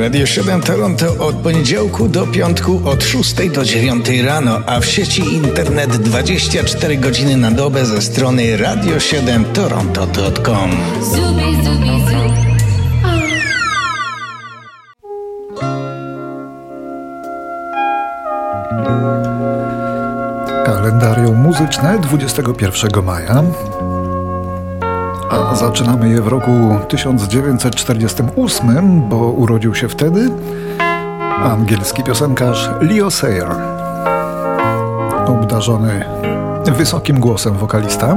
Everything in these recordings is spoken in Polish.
Radio 7 Toronto od poniedziałku do piątku od 6 do 9 rano, a w sieci internet 24 godziny na dobę ze strony radio7toronto.com. Zubi, zubi, zubi. Kalendarium muzyczne 21 maja a zaczynamy je w roku 1948, bo urodził się wtedy angielski piosenkarz Leo Sayer. Obdarzony wysokim głosem wokalista.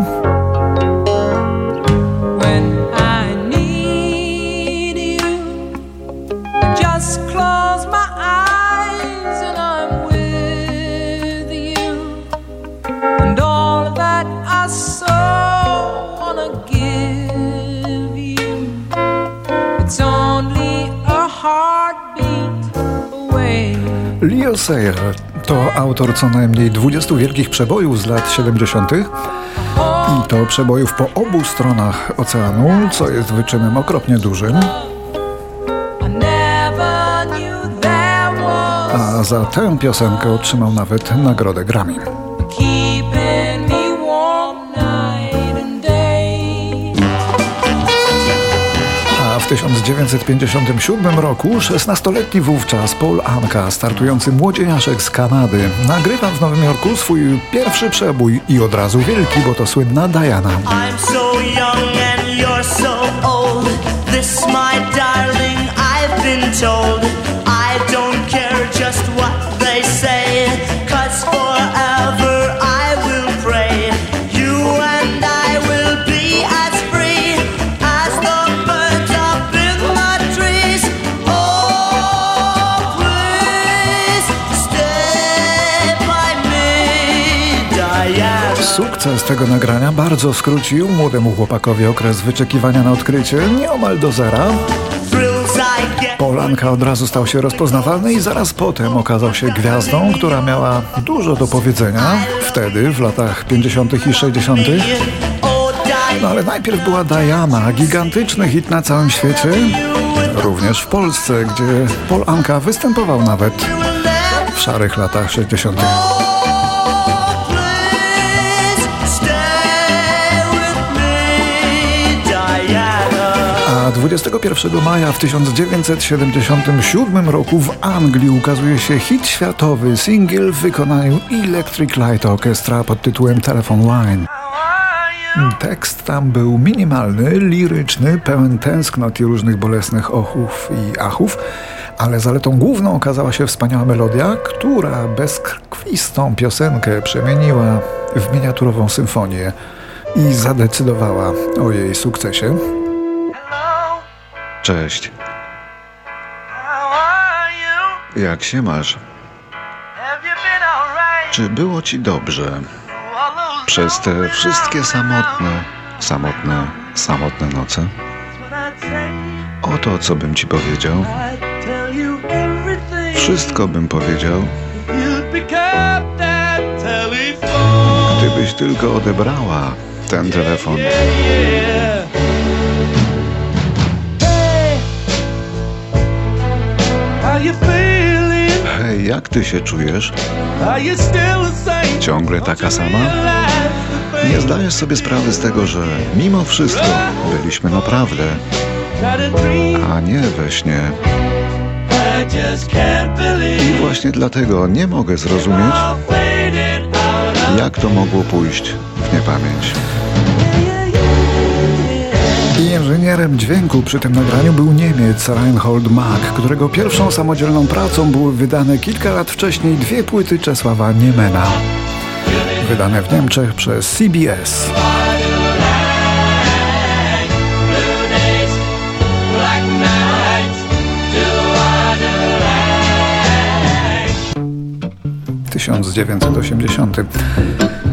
Leo Sayer to autor co najmniej 20 wielkich przebojów z lat 70. i to przebojów po obu stronach oceanu, co jest wyczynem okropnie dużym. A za tę piosenkę otrzymał nawet nagrodę Grammy. 1957 roku 16-letni wówczas Paul Anka, startujący młodzieniaszek z Kanady, nagrywa w Nowym Jorku swój pierwszy przebój i od razu wielki, bo to słynna Diana. I'm so young and you're so old. This my darling, tego nagrania bardzo skrócił młodemu chłopakowi okres wyczekiwania na odkrycie nieomal do zera. Polanka od razu stał się rozpoznawalny i zaraz potem okazał się gwiazdą, która miała dużo do powiedzenia wtedy, w latach 50. i 60. No ale najpierw była Diana, gigantyczny hit na całym świecie, również w Polsce, gdzie Polanka występował nawet w szarych latach 60. 21 maja w 1977 roku w Anglii ukazuje się hit światowy, singiel w wykonaniu Electric Light Orchestra pod tytułem Telephone Line. Tekst tam był minimalny, liryczny, pełen tęsknot i różnych bolesnych ochów i achów, ale zaletą główną okazała się wspaniała melodia, która bezkrwistą piosenkę przemieniła w miniaturową symfonię i zadecydowała o jej sukcesie. Cześć. Jak się masz? Czy było ci dobrze? Przez te wszystkie samotne, samotne, samotne noce? Oto co bym ci powiedział. Wszystko bym powiedział. Gdybyś tylko odebrała ten telefon. Hej, jak ty się czujesz? Ciągle taka sama? Nie zdajesz sobie sprawy z tego, że mimo wszystko byliśmy naprawdę, a nie we śnie. I właśnie dlatego nie mogę zrozumieć, jak to mogło pójść w niepamięć. Inżynierem dźwięku przy tym nagraniu był Niemiec Reinhold Mack, którego pierwszą samodzielną pracą były wydane kilka lat wcześniej dwie płyty Czesława Niemena, wydane w Niemczech przez CBS. 1980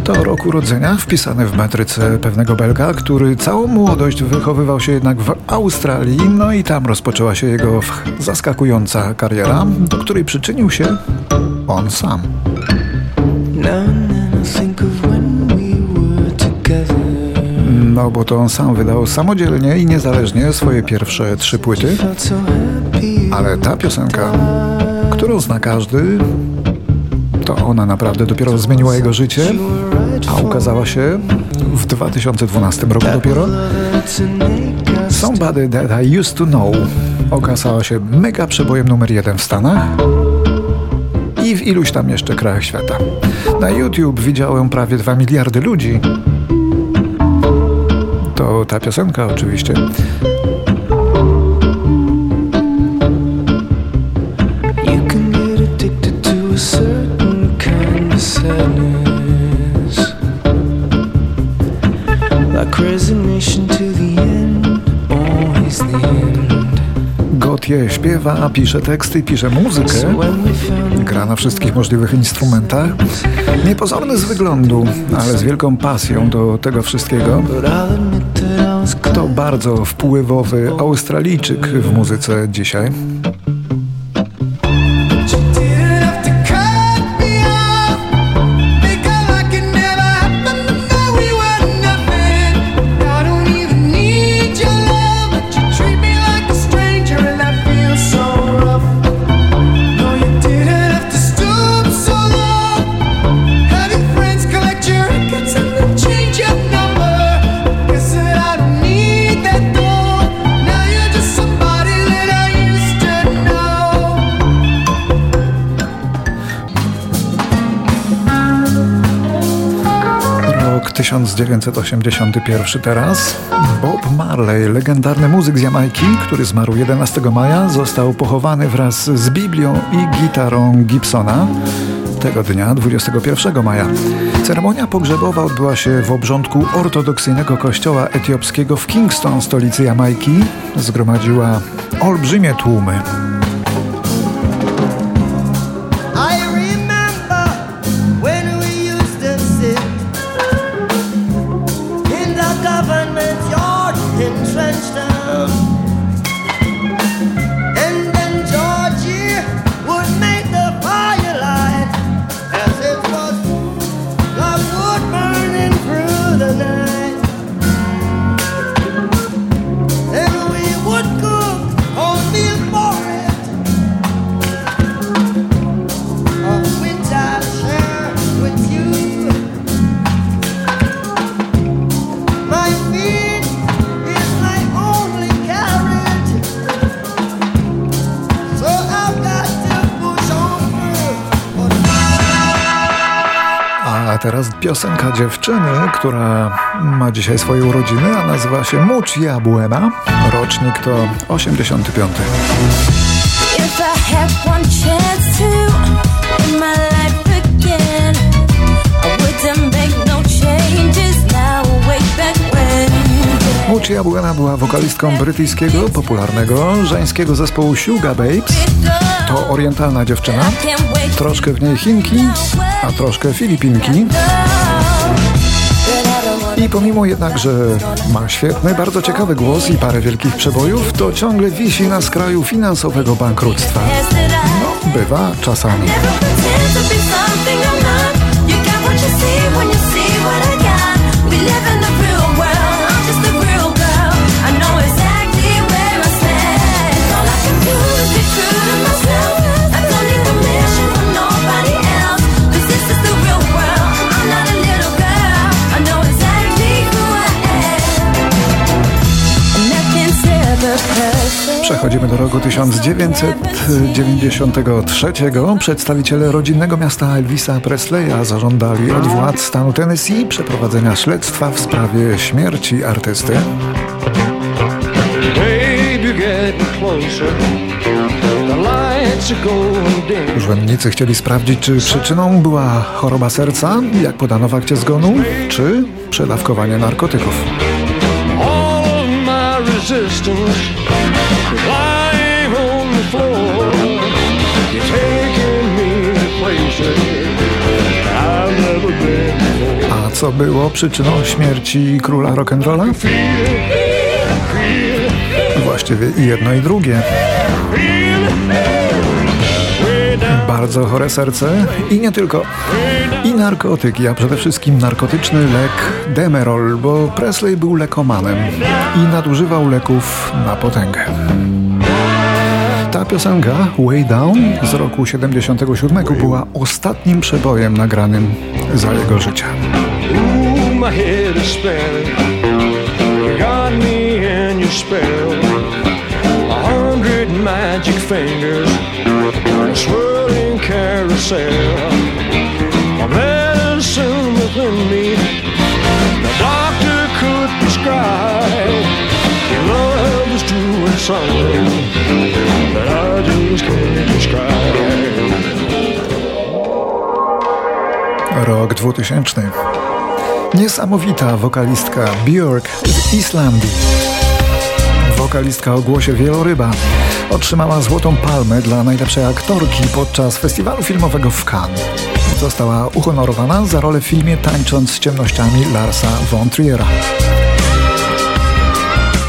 to rok urodzenia wpisany w metryce pewnego Belga, który całą młodość wychowywał się jednak w Australii, no i tam rozpoczęła się jego zaskakująca kariera, do której przyczynił się on sam. No bo to on sam wydał samodzielnie i niezależnie swoje pierwsze trzy płyty. Ale ta piosenka, którą zna każdy, to ona naprawdę dopiero zmieniła jego życie, a ukazała się w 2012 roku dopiero. Somebody That I Used To Know okazała się mega przebojem numer jeden w Stanach i w iluś tam jeszcze krajach świata. Na YouTube widziałem prawie 2 miliardy ludzi. To ta piosenka oczywiście. Resignation śpiewa, pisze teksty, pisze muzykę, gra na wszystkich możliwych instrumentach. Niepozorny z wyglądu, ale z wielką pasją do tego wszystkiego. To bardzo wpływowy Australijczyk w muzyce dzisiaj. 1981 teraz. Bob Marley, legendarny muzyk z Jamajki, który zmarł 11 maja, został pochowany wraz z Biblią i gitarą Gibsona tego dnia, 21 maja. Ceremonia pogrzebowa odbyła się w obrządku ortodoksyjnego kościoła etiopskiego w Kingston, stolicy Jamajki. Zgromadziła olbrzymie tłumy. Teraz piosenka dziewczyny, która ma dzisiaj swoje urodziny, a nazywa się Mucz Jabłena. Rocznik to 85. Mucz Jabłena była wokalistką brytyjskiego, popularnego, żeńskiego zespołu Sugar Babes. To orientalna dziewczyna, troszkę w niej Chinki, a troszkę Filipinki. I pomimo jednak, że ma świetny, bardzo ciekawy głos i parę wielkich przebojów, to ciągle wisi na skraju finansowego bankructwa. No, bywa czasami. Przechodzimy do roku 1993. Przedstawiciele rodzinnego miasta Elvisa Presleya zażądali od władz stanu Tennessee przeprowadzenia śledztwa w sprawie śmierci artysty. Urzędnicy chcieli sprawdzić, czy przyczyną była choroba serca, jak podano w akcie zgonu, czy przedawkowanie narkotyków. A co było przyczyną śmierci króla rock'n'rolla? Właściwie i jedno i drugie. Bardzo chore serce i nie tylko. I narkotyki, a przede wszystkim narkotyczny lek Demerol, bo Presley był lekomanem i nadużywał leków na potęgę. Ta piosenka, Way Down, z roku 77 była ostatnim przebojem nagranym za jego życia. magic fingers. Swirling carousel. A medicine within me the doctor could prescribe. Your love is doing something Rok 2000. Niesamowita wokalistka Björk z Islandii. Wokalistka o głosie wieloryba otrzymała Złotą Palmę dla najlepszej aktorki podczas festiwalu filmowego w Cannes. Została uhonorowana za rolę w filmie Tańcząc z ciemnościami Larsa von Triera.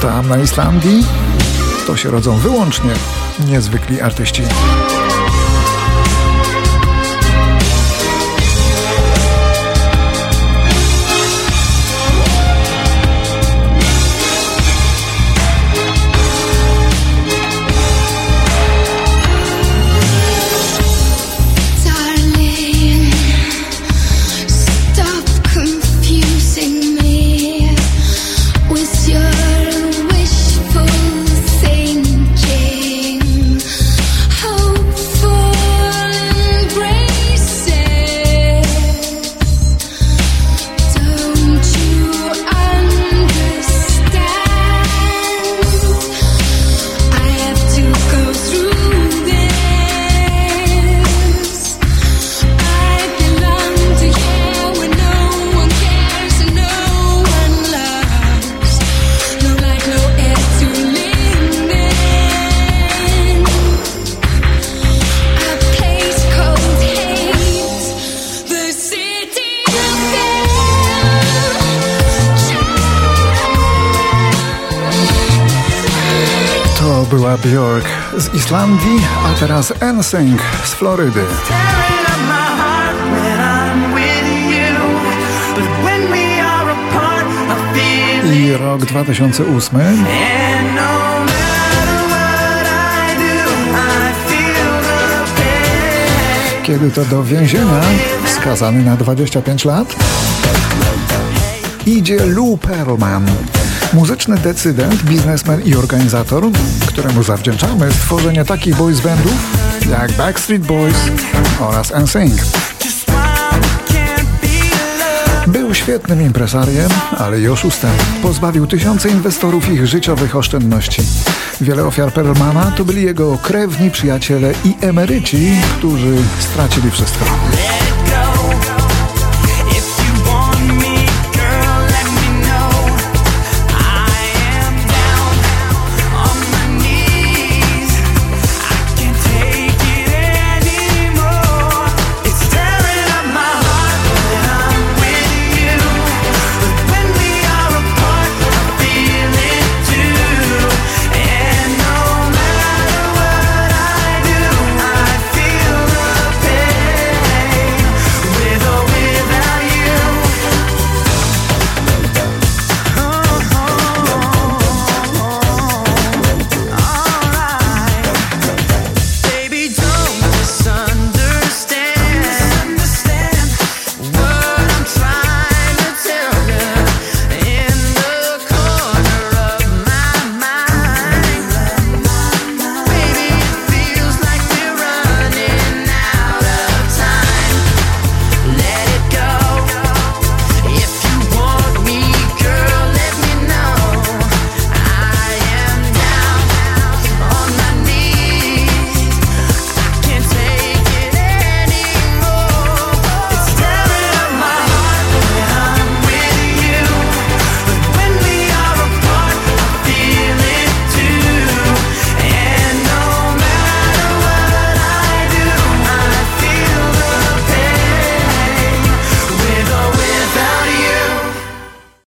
Tam na Islandii to się rodzą wyłącznie niezwykli artyści. miss you. Była Björk z Islandii, a teraz NSYNC z Florydy. I rok 2008. Kiedy to do więzienia, skazany na 25 lat, idzie Lou Pearlman. Muzyczny decydent, biznesmen i organizator, któremu zawdzięczamy stworzenie takich boys bandów jak Backstreet Boys oraz NSYNC. Był świetnym impresariem, ale i oszustem. Pozbawił tysiące inwestorów ich życiowych oszczędności. Wiele ofiar Perlmana to byli jego krewni, przyjaciele i emeryci, którzy stracili wszystko.